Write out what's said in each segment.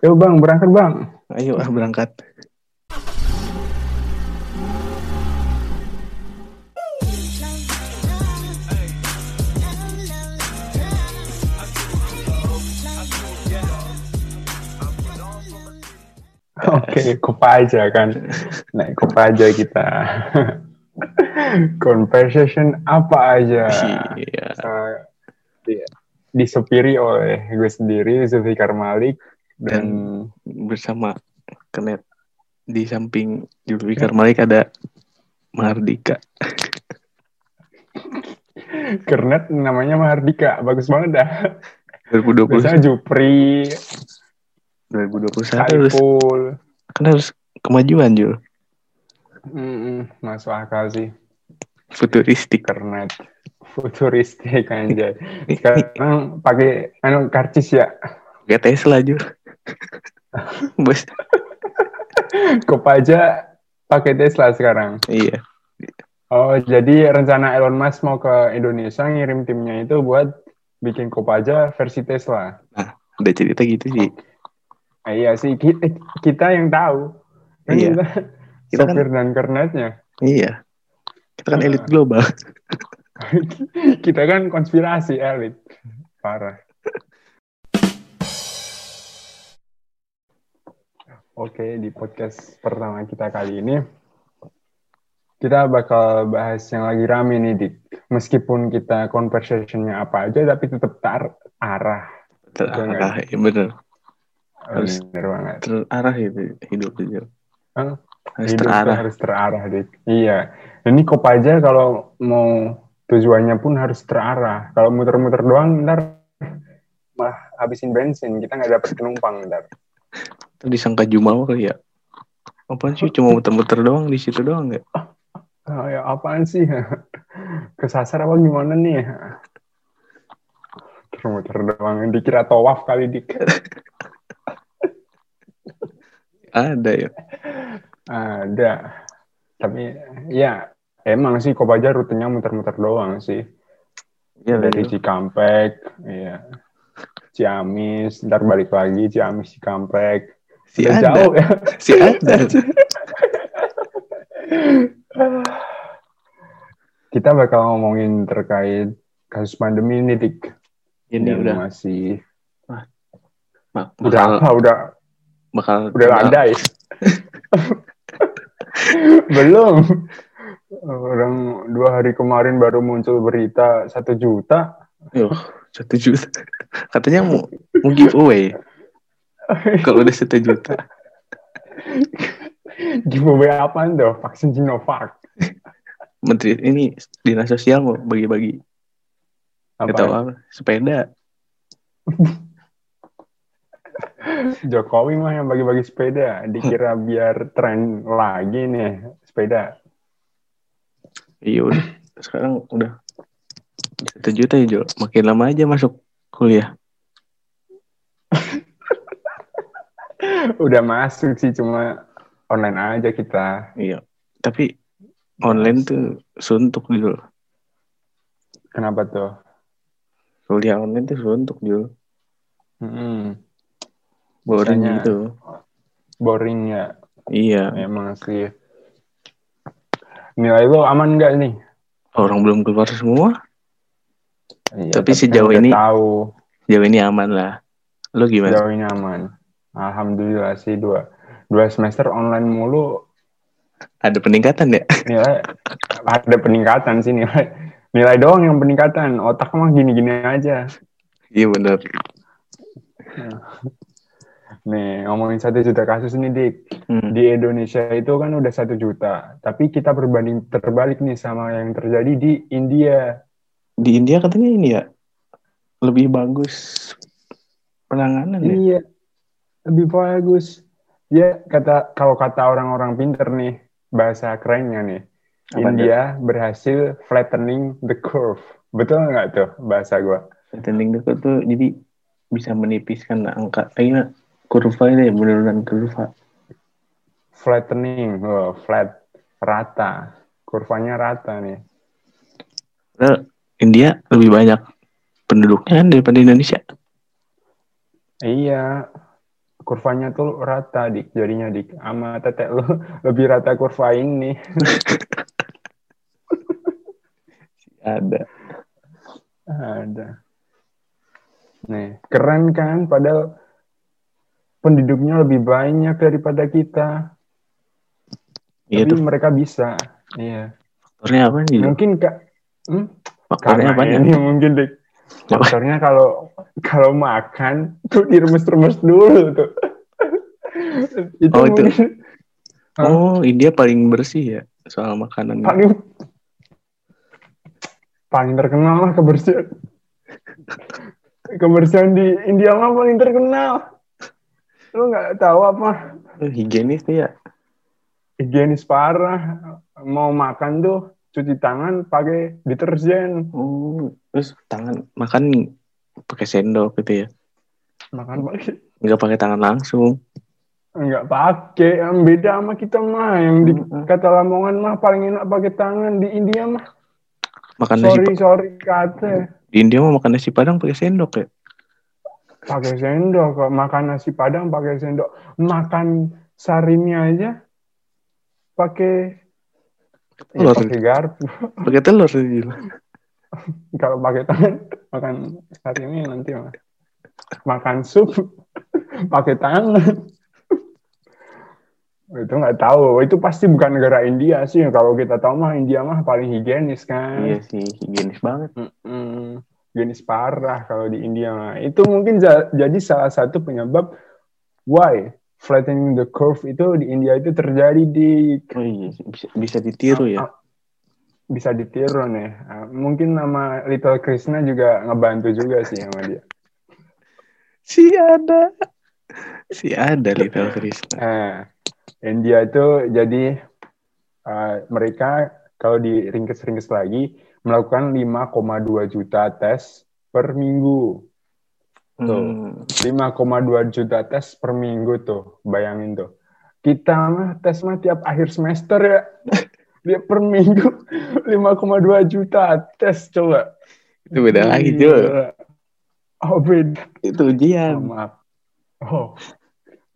Yuk bang, berangkat bang. Ayo ah berangkat. Oke, Kopaja kan. Naik Kopaja kita. Conversation apa aja. Iya. Uh, di- disepiri oleh gue sendiri, Zulfikar Malik. Dan, Bersama Kenet di samping Julfikar Malik ada Mardika. Kernet namanya Mahardika. Bagus banget dah. 2020 Biasanya Jupri, 2021 harus kan harus kemajuan Jul. Mm-mm, masuk akal sih. Futuristik. Kernet. Futuristik anjay. Sekarang pakai anu karcis ya. Kayak Tesla Jul. Bos. Kopaja pakai Tesla sekarang. Iya. Oh, jadi rencana Elon Musk mau ke Indonesia ngirim timnya itu buat bikin Kopaja versi Tesla. Udah cerita gitu sih. Ah, iya sih, kita, kita yang tahu. Kan Iya. kita, Kita kan- sopir dan kernetnya. Iya. Kita kan elit global. kita kan konspirasi elit. Parah. Oke, di podcast pertama kita kali ini, kita bakal bahas yang lagi rame nih, Dik. Meskipun kita conversation-nya apa aja, tapi tetap terarah. Terarah. Ya bener. Harus- Bener banget. Terarah itu hidup. Hah? Harus Hidup terarah. harus terarah, Dik. Iya. Ini kop aja kalau mau tujuannya pun harus terarah. Kalau muter-muter doang, ntar malah habisin bensin. Kita nggak dapet penumpang ntar. Disangka Jumawa kali ya. Apaan sih cuma muter-muter doang di situ doang nggak? Ah, ya apaan sih? Kesasar apa gimana nih? Muter-muter doang. Dikira tawaf kali, Dik. Ada ya. Ada. Tapi ya emang sih Kopaja rutenya muter-muter doang sih. Iya Dari dari Cikampek, iya. Ciamis, ntar balik lagi Ciamis Cikampek. Si Udah ada, jauh ya. si ada. Kita bakal ngomongin terkait kasus pandemi ini, Dik. Ini udah masih udah bakal apa? Udah bakal udah landai. Belum. Orang dua hari kemarin baru muncul berita satu juta. Yuh, satu juta. Katanya mau mau giveaway. Kalau udah satu juta. Giveaway apaan tuh? Vaksin Sinovac. Menteri ini dinas sosial mau bagi-bagi. Gak tahu Apa? apa. Sepeda. Jokowi mah yang bagi-bagi sepeda. Dikira biar tren lagi nih sepeda. Iya udah. Sekarang udah satu juta ya Jo. Makin lama aja masuk kuliah. Udah masuk sih cuma online aja kita. Iya. Tapi online tuh suntuk Jul. Kenapa tuh? Kuliah online tuh suntuk Jul. Hmm, Boring Biasanya- gitu. boring ya. Iya. Emang sih. Nilai lu aman nggak nih? Orang belum keluar semua. Iya, Tapi kan sejauh ini- tahu Jauh ini aman lah. Lo gimana? sejauh ini aman. Alhamdulillah sih dua dua semester online mulu Ada peningkatan ya? nilai ada peningkatan sih nilai nilai doang yang peningkatan otak mah gini-gini aja Iya bener. nih ngomongin satu juta kasus nih dik Hmm. di Indonesia itu kan udah satu juta tapi kita berbanding terbalik nih sama yang terjadi di India Di India katanya ini ya lebih bagus penanganan ya. iya lebih bagus. Ya kata kalau kata orang-orang pinter nih bahasa kerennya nih. Apa India berhasil flattening the curve. Betul nggak tuh bahasa gua? Attending dekat tuh jadi bisa menipiskan angka kayaknya kurva ini ya penurunan kurva. flattening oh, flat rata. Kurvanya rata nih. Padahal India lebih banyak penduduknya kan daripada Indonesia. iya kurvanya tuh rata dik. Jadinya dik. Sama tetek lu. Lebih rata kurva ini. Ada. ada. Nih keren kan? Padahal penduduknya lebih banyak daripada kita. Iya tapi tuh. mereka bisa. Iya. Faktornya apa nih? Mungkin kak hmm? Faktornya apa ini mungkin dik Apa? faktornya kalau kalau makan tuh diremes-remes dulu tuh itu Oh, itu. mungkin Hah? Oh, India paling bersih ya soal makanan. paling paling terkenal lah kebersihan kebersihan di India mah paling terkenal lu nggak tahu apa Eh, Higienis tuh ya. higienis parah mau makan tuh cuci tangan pakai deterjen Oh, terus tangan makan pakai sendok gitu ya. makan pakai Nggak pakai tangan langsung. nggak pakai yang beda sama kita mah yang di Mm-mm. kata Lamongan mah paling enak pakai tangan di India mah Makan nasi sorry sorry kata di India mah makan nasi padang pakai sendok ya. pakai sendok makan nasi padang pakai sendok makan sarimnya aja pakai ya, Telur. pakai garpu Pakai telur Jul. kalau pakai tangan makan sarimnya nanti mah makan sup pakai tangan itu nggak tahu itu pasti bukan negara India sih kalau kita tahu mah India mah paling higienis kan Iya sih, higienis banget. Mm-mm. Higienis parah kalau di India mah. Itu mungkin ja- jadi salah satu penyebab why flattening the curve itu di India itu terjadi di Oh iya, bisa, bisa ditiru ya. Ah, bisa ditiru nih. Ah, Mungkin nama Little Krishna juga ngebantu juga sih sama dia. Si ada. Si ada Little Krishna. Nah, India itu jadi eh, mereka kalau diringkes-ringkes lagi melakukan 5,2 juta tes per minggu. Tuh. Hmm. 5,2 juta tes per minggu tuh, bayangin tuh. Kita mah tes mah tiap akhir semester ya. Dia per minggu 5,2 juta tes coba. Itu beda lagi, Jul. Oh, beda. Itu Oh, ujian. maaf. Oh.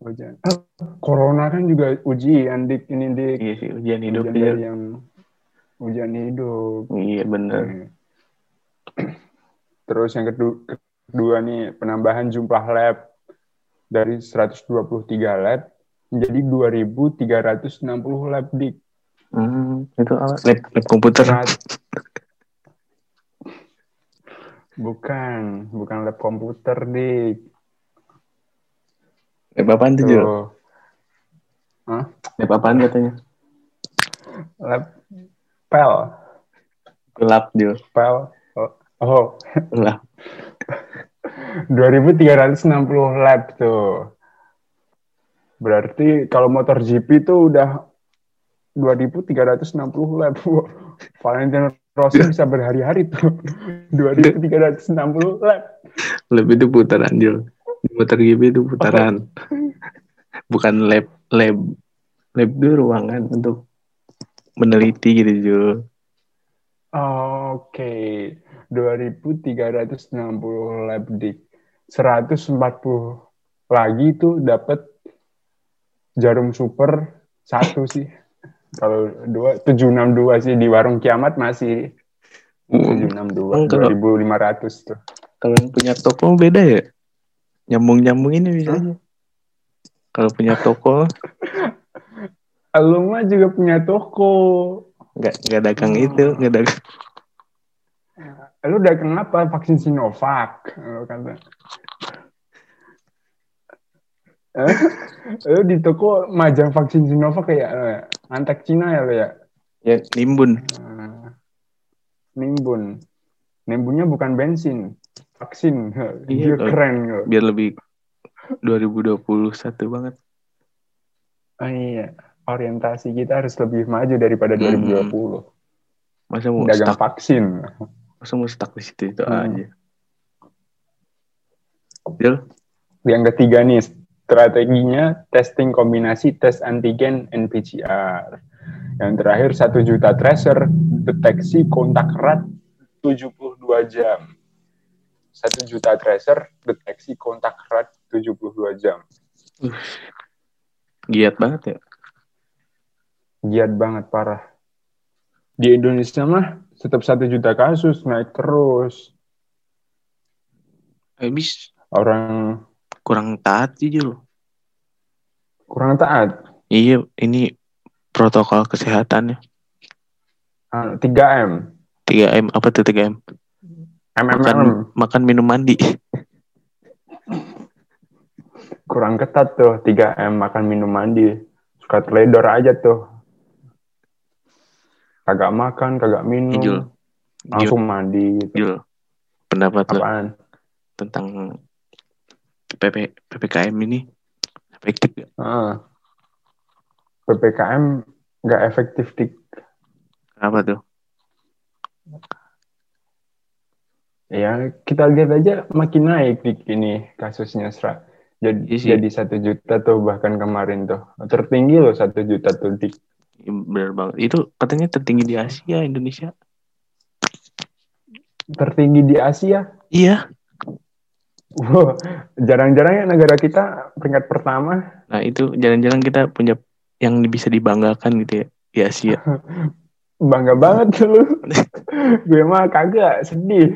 Ujian. Eh, Corona kan juga ujian dik ini dik. Iya sih, ujian hidup Ujian ya. dari yang ujian hidup. Iya bener. Hmm. Terus yang kedua, kedua nih penambahan jumlah lab dari 123 lab menjadi 2.360 lab dik. Hmm, itu apa? Lab, lab komputer. Serat- Bukan, bukan lab komputer dik. Lab apaan tuh. Hah? Lab apaan katanya? Lab pel, Lab, Jul. pel. Oh, oh. Lab. 2.360 lab tuh. Berarti kalau motor GP itu udah 2.360 lab. Wah, Valentino Rossi bisa berhari-hari tuh. 2.360 lab. Lab itu putaran, Jul. Motor GB itu putaran. Bukan lab. Lab. Lab itu ruangan untuk meneliti gitu, Jul. Oke, 2.360 lab dik. 140 lagi tuh dapat jarum super satu sih. Kalau dua 762 sih di warung kiamat masih Hmm. 762 kalau- 2500 tuh. Kalau yang punya toko beda ya? Nyambung-nyambung ini bisa Hah? aja. Kalau punya toko, Lu mah juga punya toko. nggak nggak dagang itu, nggak dagang. Lu udah kenapa vaksin Sinovac? Lu kata. Eh? Lu di toko majang vaksin Sinovac kayak eh, antek Cina ya lu ya? Ya nimbun. Nimbun. Nimbunnya bukan bensin, vaksin. Dia Iya, keren. loh. Biar lebih 2021 banget. Oh iya, orientasi kita harus lebih maju daripada Hmm. 2020. Masa mau Dagang stuck, vaksin. Mau stuck di situ itu Hmm. aja. Jul, Yang ketiga nih, strateginya testing kombinasi tes antigen and PCR. Yang terakhir, 1 juta tracer, deteksi kontak erat 72 jam. 1 juta tracer, deteksi kontak erat 72 jam. Giat banget ya. Giat banget parah. Di Indonesia mah tetap satu juta kasus naik terus. Habis Orang kurang taat sih Jul. kurang taat. Iya, ini protokol kesehatannya. Ah, 3M. 3M apa tuh 3M? Makan, MMM. makan minum mandi. Kurang ketat tuh 3M makan minum mandi. Suka teledor aja tuh. Kagak makan, kagak minum. Jul. Jul, Langsung mandi. Gitu. Jul. Pendapat lo Apaan? tentang PP, PPKM ini efektif gak? Ah. PPKM nggak efektif dik. Kenapa tuh? Ya kita lihat aja makin naik dik ini kasusnya Sra. Jadi Iya jadi satu juta tuh bahkan kemarin tuh tertinggi loh satu juta tuh dik. Iya, Bener banget. Itu katanya tertinggi di Asia, Indonesia. Tertinggi di Asia. Iya. Wow, jarang-jarang ya negara kita peringkat pertama. Nah itu jalan-jalan kita punya yang bisa dibanggakan gitu ya di Asia. Bangga banget lu. Gue mah kagak sedih.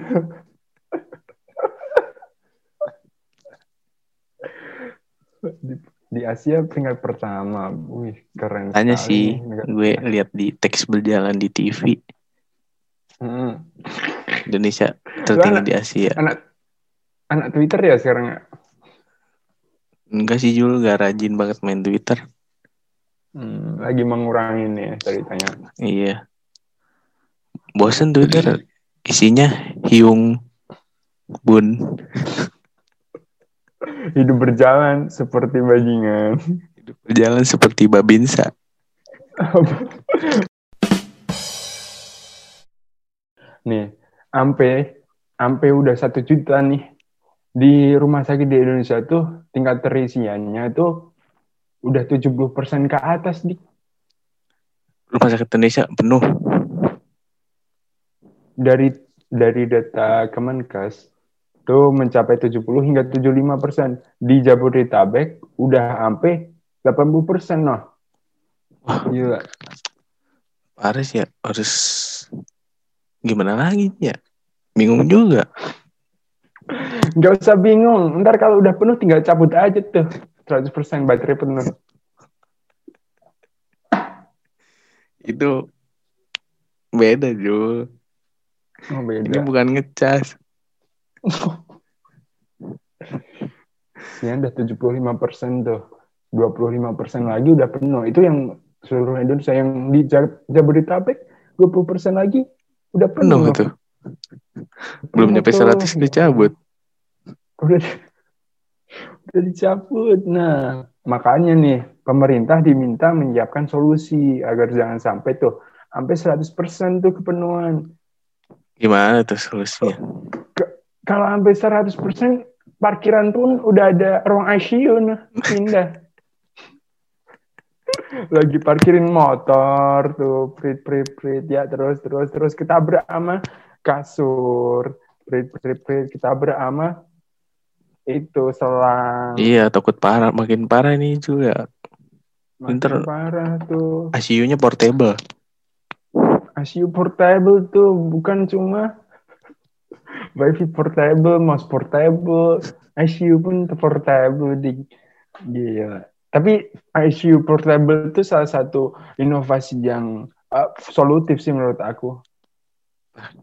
di, Asia peringkat pertama. Wih, keren Tanya sekali sih, negara gue lihat di teks berjalan di TV Hmm. Indonesia tertinggi anak- di Asia. Anak anak Twitter ya sekarang ya? Enggak sih Jul, gak rajin banget main Twitter. Hmm, lagi mengurangi nih ceritanya. Iya. Bosen Twitter isinya hiung bun Hidup berjalan seperti bajingan. berjalan seperti babinsa. nih, ampe ampe udah satu juta nih di rumah sakit di Indonesia tuh tingkat terisiannya tuh udah 70% ke atas nih. Rumah sakit Indonesia penuh. Dari dari data Kemenkes tuh mencapai 70 hingga 75 persen. Di Jabodetabek udah sampai 80 persen noh. Wah, Gila. sih ya. Harus gimana lagi ya? Bingung juga. Nggak usah bingung. Ntar kalau udah penuh tinggal cabut aja tuh. 100 persen baterai penuh. Itu beda Jul. Oh, Ini beda. bukan ngecas. Ya udah 75 persen tuh. 25 persen lagi udah penuh. Itu yang seluruh Indonesia. Yang di Ja- Jabodetabek 20 persen lagi udah penuh. Penuh itu. Belum nyampe Penuh tuh. 100 dicabut. Udah, udah dicabut. Nah, makanya nih pemerintah diminta menyiapkan solusi agar jangan sampai tuh sampai 100 persen tuh kepenuhan. Gimana tuh solusinya? Kalau sampai 100 persen parkiran pun udah ada ruang ICU nah pindah. Lagi parkirin motor tuh prit prit prit ya terus terus terus kita sama kasur prit prit prit kita sama itu selang Iya, takut parah. Makin parah nih juga. makin pinter. parah tuh ICU-nya portable. ICU portable tuh bukan cuma wifi portable, mouse portable, ICU pun portable di gila. Tapi ICU portable itu salah satu inovasi yang uh, solutif sih menurut aku.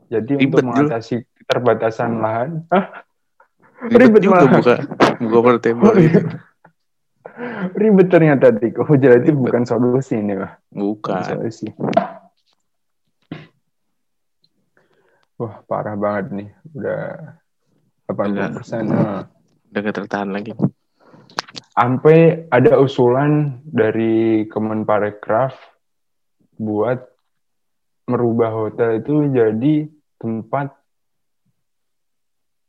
Jadi Ribet, untuk mengatasi keterbatasan lahan, Hah? Ribet, Ribet juga buka buka portable ribet ternyata Dik. Oh, jadi bukan solusi ini, Pak. Bukan Bukan. solusi. Wah, parah banget nih. Udah 80 persen. Udah gak tertahan lagi. Sampai ada usulan dari Kemenparekraf buat merubah hotel itu jadi tempat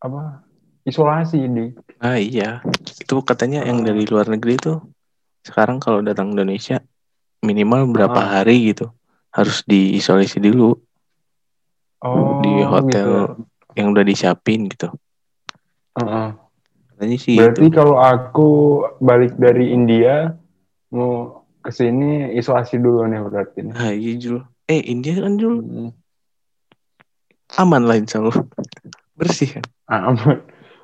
apa isolasi di Ah iya. Itu katanya yang dari luar negeri tuh sekarang kalau datang Indonesia minimal berapa Ah. hari gitu harus diisolasi dulu oh di hotel gitu. yang udah disiapin gitu. Heeh. Katanya sih Berarti itu. kalau aku balik dari India mau ke sini isolasi dulu nih berarti. Nah, iya Jul. Eh, India kan Jul Hmm. aman lah insya Allah. Bersih kan? Aman.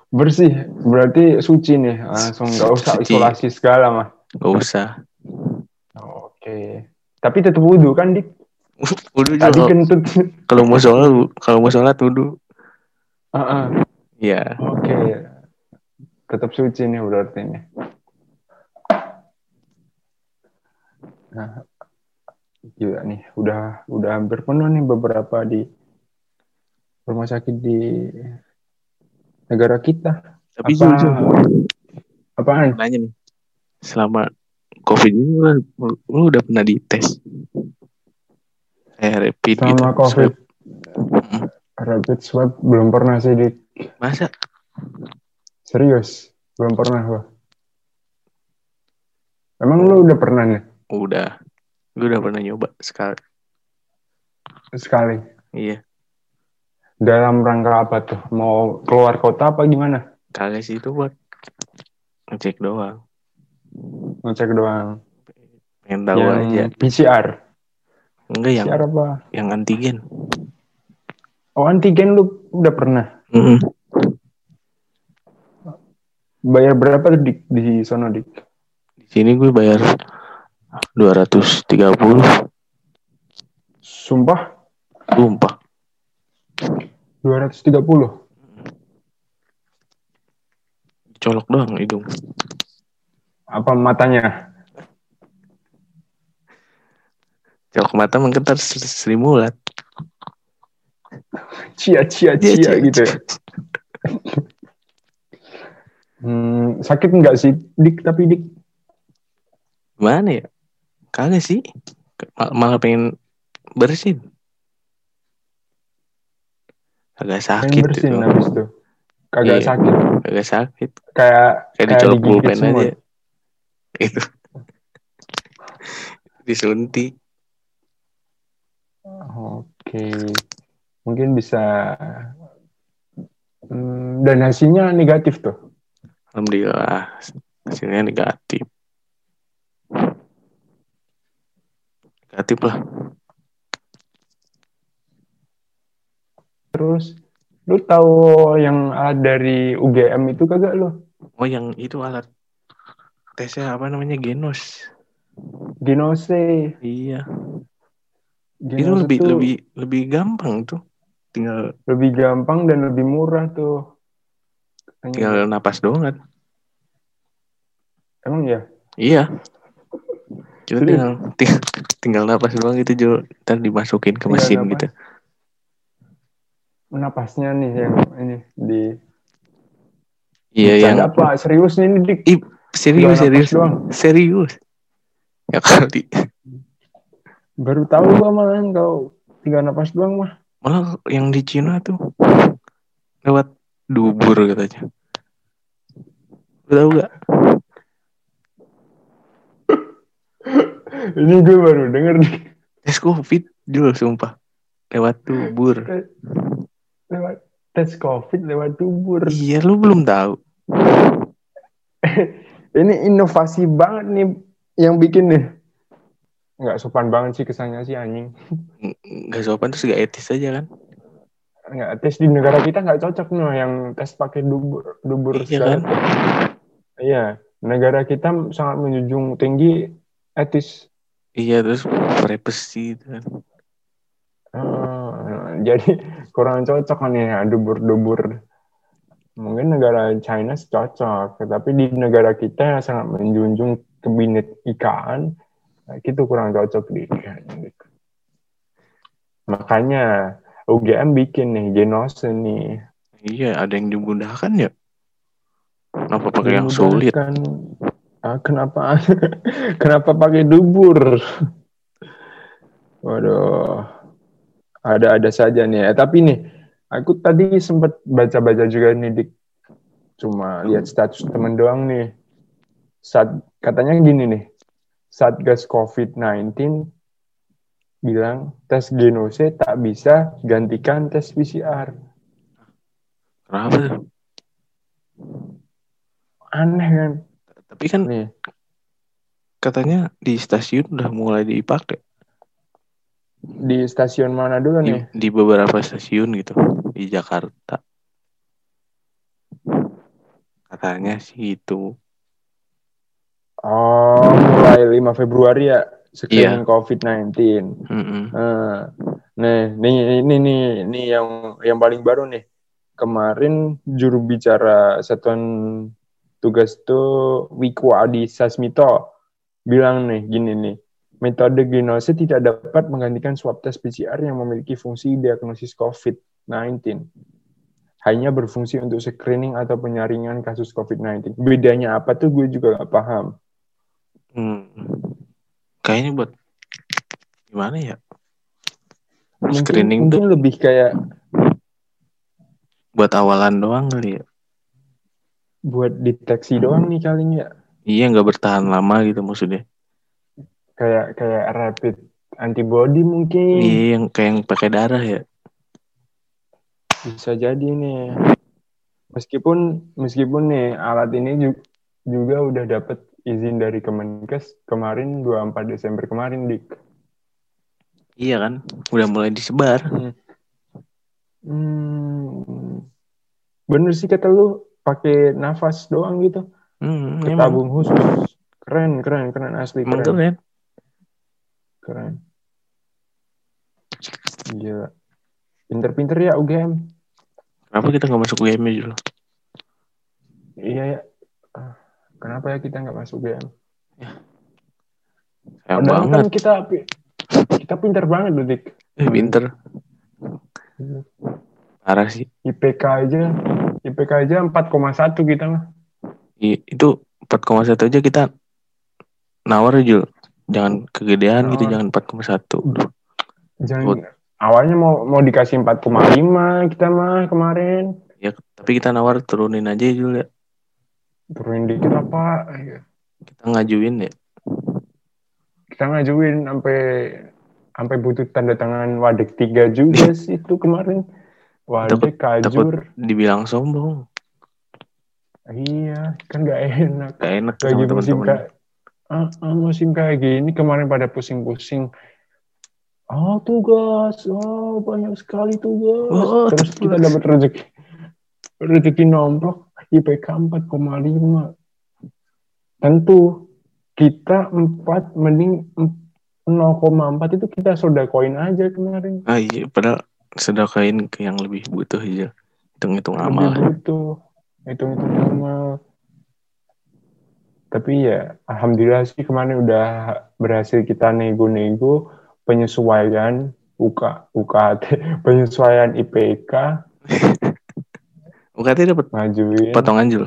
Bersih. Berarti suci nih. Langsung nggak usah Suci. isolasi segala mah. Gak usah. Oke. Tapi tetap wudhu kan, Dik? Udah Tadi kentut. Kalau mau sholat, kalau mau sholat wudhu. Heeh. Iya. Oke. Tetap suci nih berarti nih. Nah, gila nih, udah udah hampir penuh nih beberapa di rumah sakit di negara kita. Tapi Apa- Jul, Apaan? nanya nih. Selama COVID ini lu, lu udah pernah dites? Eh, rapid gitu. Sama COVID, swab. Rapid swab belum pernah sih, Dik. Masa? Serius, belum pernah gua. Emang lu udah pernah nih? Udah. Gue udah pernah nyoba sekali. Sekali. Iya. Dalam rangka apa tuh? Mau keluar kota apa gimana? Kagak sih itu buat ngecek doang. Ngecek doang. Pengen tahu yang aja. PCR. Enggak yang PCR apa? yang antigen. Oh antigen lu udah pernah? Mm-mm. Bayar berapa tuh dik di sono dik? Di sini gue bayar 230 Sumpah Sumpah 230. Colok doang hidung Apa matanya? Colok mata mengketar Sri Mulat Cia cia Iya, cia Cia. gitu ya. Hmm, sakit nggak sih dik tapi dik? Gimana ya Kagak sih Mal- Malah pengen bersin Kagak Pengen sakit bersin itu habis itu. Kagak Iya. sakit. Kagak sakit Kayak Kayak dicolok digigit pulpen aja Itu Disuntik Oke. Mungkin bisa Hmm, dan hasilnya negatif tuh. Alhamdulillah Hasilnya negatif Negatif lah Terus lu tahu yang alat dari UGM itu kagak lu? Oh yang itu alat Tesnya apa namanya Genos Genose. Iya Itu Genose lebih tuh lebih lebih gampang tuh. Tinggal lebih gampang dan lebih murah tuh. Katanya. tinggal napas doang kan. Emang ya? Iya. Kita Serius? tinggal, tinggal tinggal napas doang gitu Jo. Ntar dimasukin ke mesin napas. gitu. Napasnya nih yang ini di Iya yang apa? Serius nih dik. Ih, serius Tinggal serius doang. serius. Ya kali. Baru tahu gua malah kalau tinggal napas doang mah. Malah yang di Cina tuh lewat dubur katanya. Lu tahu gak? Ini gue baru denger dik. Tes covid Jul sumpah. Lewat dubur. lewat tes covid lewat dubur. Iya lu belum tahu. Ini inovasi banget nih yang bikin nih. Nggak sopan banget sih kesannya sih anjing. Gak sopan terus gak etis aja kan. Nggak tes di negara kita nggak cocok no yang tes pakai dubur dubur Iya kan? Iya, negara kita sangat menjunjung tinggi etis. Iya terus privacy gitu kan. Ah, jadi kurang cocok kan ya dubur-dubur. Mungkin negara China cocok, tapi di negara kita yang sangat menjunjung kebinekaan, itu kurang cocok di Makanya UGM bikin nih genose nih. Iya ada yang dimudahkan ya. Kenapa pakai yang sulit? Dimudahkan. Ah, kenapa kenapa pakai dubur? Waduh. Ada-ada saja nih. Eh, tapi nih, aku tadi sempat baca-baca juga nih Dik. Cuma lihat status temen doang nih. Saat katanya gini nih. Satgas COVID-19 bilang tes genose tak bisa gantikan tes PCR. Kenapa? Aneh kan? Tapi kan Nih, katanya di stasiun udah mulai dipakai. di stasiun mana dulu Di, nih? di beberapa stasiun gitu di Jakarta. Katanya sih itu. Oh, mulai 5 Februari ya screening Iya. COVID-19. Mm-mm. Nah, nih, nih, ini nih, nih yang yang paling baru nih. Kemarin juru bicara Satuan Tugas tuh Wiku Adi Sasmito bilang nih gini nih, metode genose tidak dapat menggantikan swab test PCR yang memiliki fungsi diagnosis COVID-19. Hanya berfungsi untuk screening atau penyaringan kasus COVID-19. Bedanya apa tuh gue juga gak paham. Hmm. Kayaknya buat gimana ya? Mungkin, Screening tuh mungkin lebih kayak buat awalan doang kali ya. buat deteksi doang nih kalinya. Iya nggak bertahan lama gitu maksudnya. kayak kayak rapid antibody mungkin Iya yang kayak yang pakai darah ya. bisa jadi nih meskipun meskipun nih alat ini ju- juga udah dapet izin dari Kemenkes kemarin 24 Desember kemarin dik. Iya kan, udah mulai disebar. hmm, bener sih kata lu pakai nafas doang gitu. Hmm, ke emang, tabung khusus. Keren keren keren asli emang keren keren. keren. Gila. Pinter-pinter ya UGM Kenapa kita nggak masuk UGM dulu? Iya ya. Kenapa ya kita nggak masuk UGM? Sayang Padahal banget. kan kita kita pinter banget loh, Dik. Eh, pinter. Parah sih. IPK aja, IPK aja 4,1 kita mah. I- itu 4,1 aja kita nawar Jul. Jangan kegedean gitu, Nawar. jangan 4,1. Jangan Oh. awalnya mau mau dikasih 4,5 kita mah kemarin. Ya, tapi kita nawar turunin aja Jul ya. Turunin dikit apa? Kita ngajuin ya. Kita ngajuin sampai sampai butuh tanda tangan wadek tiga juga sih itu kemarin. Wadek kajur. Dibilang sombong. Iya, kan gak enak. Gak enak lagi sama musim kayak ah, ah, musim kayak gini kemarin pada pusing-pusing oh tugas oh banyak sekali tugas Oh, terus tugas. kita dapat rezeki rezeki nomplok IPK 4,5 tentu kita 4 mending 0,4 itu kita sodakoin aja kemarin Ah iya, padahal sedekain ke yang lebih butuh aja. Hitung-hitung lebih amal. butuh hitung-hitung amal tapi ya alhamdulillah sih kemarin udah berhasil kita nego-nego penyesuaian UK, UKT penyesuaian IPK UKT dapat ngajuin potongan Jul.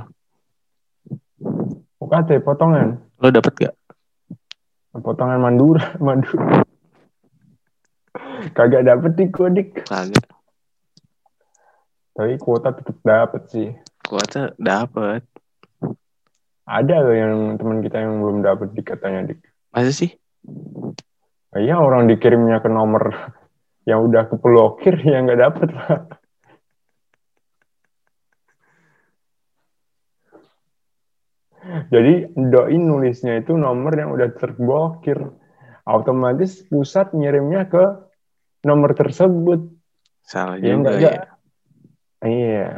UKT potongan Lo dapat gak? potongan mandura mandura kagak dapet nih kodik Kagak. tapi kuota tetap dapet sih Kuota dapat. ada loh yang teman kita yang belum dapet dik katanya dik Masa sih? Iya orang dikirimnya ke nomor yang udah keblokir ya nggak dapet lah. Jadi doi nulisnya itu nomor yang udah terblokir. Otomatis pusat ngirimnya ke nomor tersebut. Salah Ya juga ya. Iya.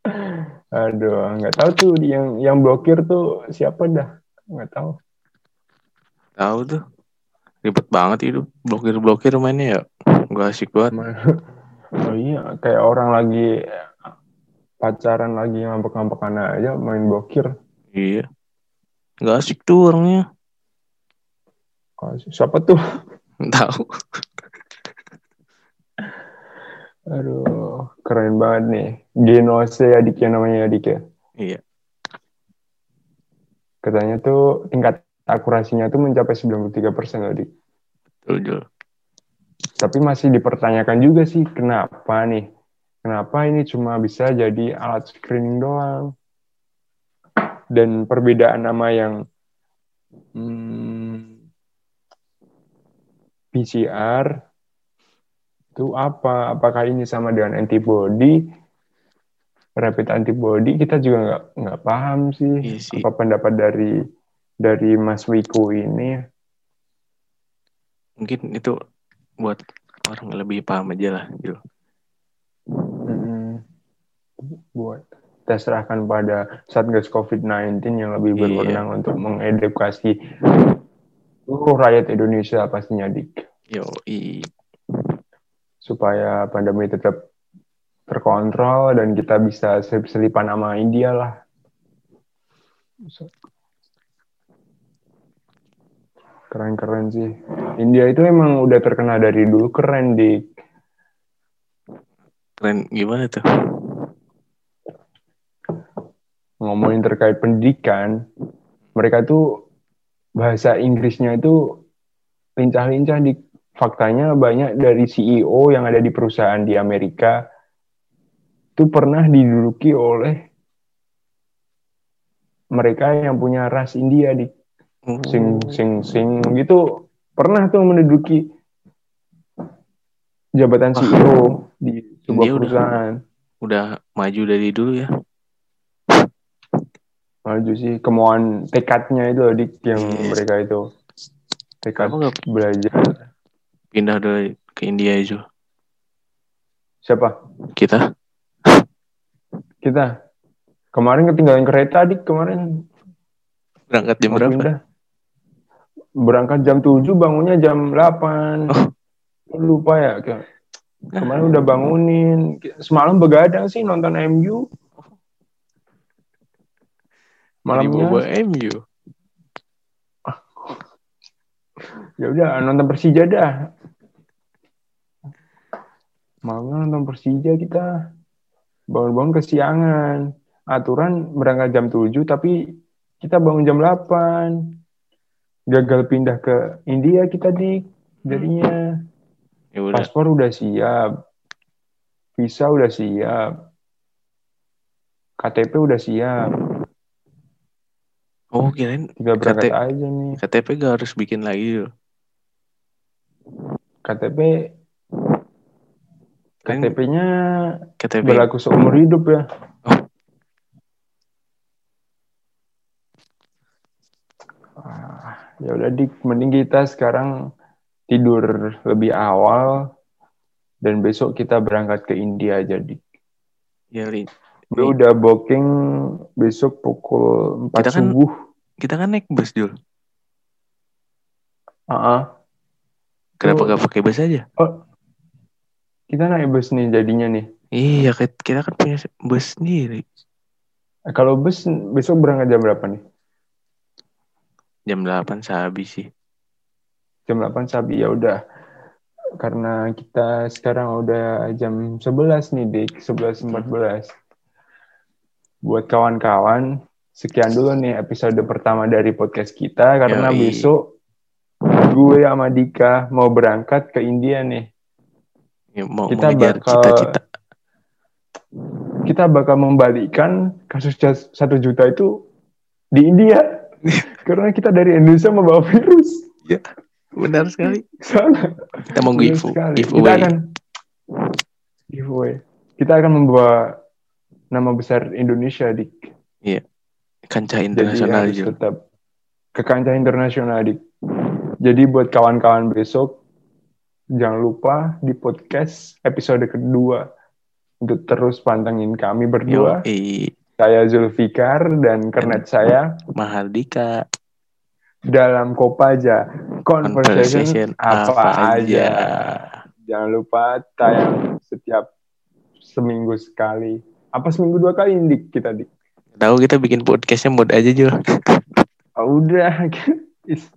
Aduh, nggak tahu tuh yang yang blokir tuh siapa dah. Nggak tahu. Tahu tuh. Ribet banget itu. Blokir-blokir mainnya ya. Gak asik banget. Oh iya, kayak orang lagi pacaran lagi ngambek-ngambekan aja main blokir. Iya. Gak asik tuh orangnya. Siapa tuh? Tahu. Aduh, keren banget nih. Genose adiknya namanya adik ya. Iya. Katanya tuh tingkat akurasinya tuh mencapai 93% adik. Betul. Tapi masih dipertanyakan juga sih kenapa nih? Kenapa ini cuma bisa jadi alat screening doang? Dan perbedaan nama yang hmm, PCR itu apa? Apakah ini sama dengan antibody rapid antibody kita juga nggak nggak paham sih, Iya sih. apa pendapat dari dari Mas Wiku ini. Mungkin itu buat orang lebih paham aja lah, Jul. Buat kita serahkan pada Satgas COVID-19 yang lebih Iya. berwenang untuk mengedukasi seluruh rakyat Indonesia pastinya dik Yo, i. supaya pandemi tetap terkontrol dan kita bisa selip-selipan nama India lah. Keren-keren sih. India itu emang udah terkenal dari dulu keren dik. Keren gimana tuh? Ngomongin terkait pendidikan, mereka tuh bahasa Inggrisnya itu lincah-lincah di faktanya banyak dari CEO yang ada di perusahaan di Amerika itu pernah diduduki oleh mereka yang punya ras India di sing sing sing gitu pernah tuh menduduki jabatan CEO di sebuah udah- perusahaan. Udah maju dari dulu ya. Maju sih kemauan tekadnya itu adik yang Yes. mereka itu tekad Kenapa belajar pindah dari ke India aja? siapa Kita? kita kemarin ketinggalan kereta adik kemarin Berangkat jam berapa? pindah. berangkat jam 7 bangunnya jam 8 Oh. lupa ya Ke- kemarin udah bangunin semalam begadang sih nonton MU Jadi malamnya bawa MU. ya udah nonton Persija dah. Malamnya nonton Persija kita. Bangun-bangun kesiangan. Aturan berangkat jam 7 tapi kita bangun jam 8 gagal pindah ke India kita di jadinya. Ya udah. paspor udah siap. Visa udah siap. KTP udah siap Oh kirain tinggal berangkat KTP. aja nih KTP gak harus bikin lagi loh. KTP KTP-nya KTP. berlaku seumur hidup ya. Oh. Ah, ya udah dik, mending kita sekarang tidur lebih awal dan besok kita berangkat ke India aja dik. Ya. Gue Nih. udah booking besok pukul 4 Kita kan- subuh. Kita kan naik bus Jul. Ah, ah. Kenapa gak pakai bus aja? Oh, kita naik bus nih jadinya nih. Iya, kita kan punya bus sendiri. Kalau bus besok berangkat jam berapa nih? Jam 8 sehabis sih. Jam 8 sabi ya udah. Karena kita sekarang udah jam 11 nih, Dik. 11.14. Buat kawan-kawan, sekian dulu nih episode pertama dari podcast kita. Karena Yoi. besok gue sama Dika mau berangkat ke India nih. Ya, mau Kita bakal- cita-cita. Kita bakal membalikan kasus satu juta itu di India. Karena kita dari Indonesia membawa virus. Benar sekali. Sana. Kita mau Benar give, sekali. Kita giveaway. akan giveaway. Kita akan membawa nama besar Indonesia di Kancah jadi internasional harus Jul. tetap ke kancah internasional dik. Jadi buat kawan-kawan besok jangan lupa di podcast episode kedua untuk terus pantengin kami berdua. Yo, Saya Zulfikar dan kernet saya Mahardika. dalam Kopaja Conversation, Conversation apa, aja. Jangan lupa tayang setiap seminggu sekali. Apa seminggu dua kali dik kita dik? Tahu kita bikin podcastnya mood aja Jul. Ah, udah.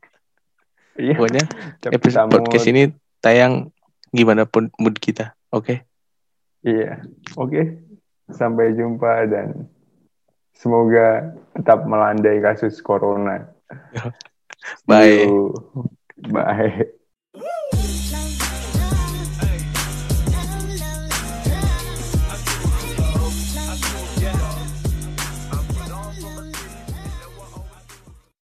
Iya. Pokoknya episode podcast ini tayang gimana pun mood kita. Oke. Iya. Oke. Sampai jumpa dan semoga tetap melandai kasus corona. Bye. Bye.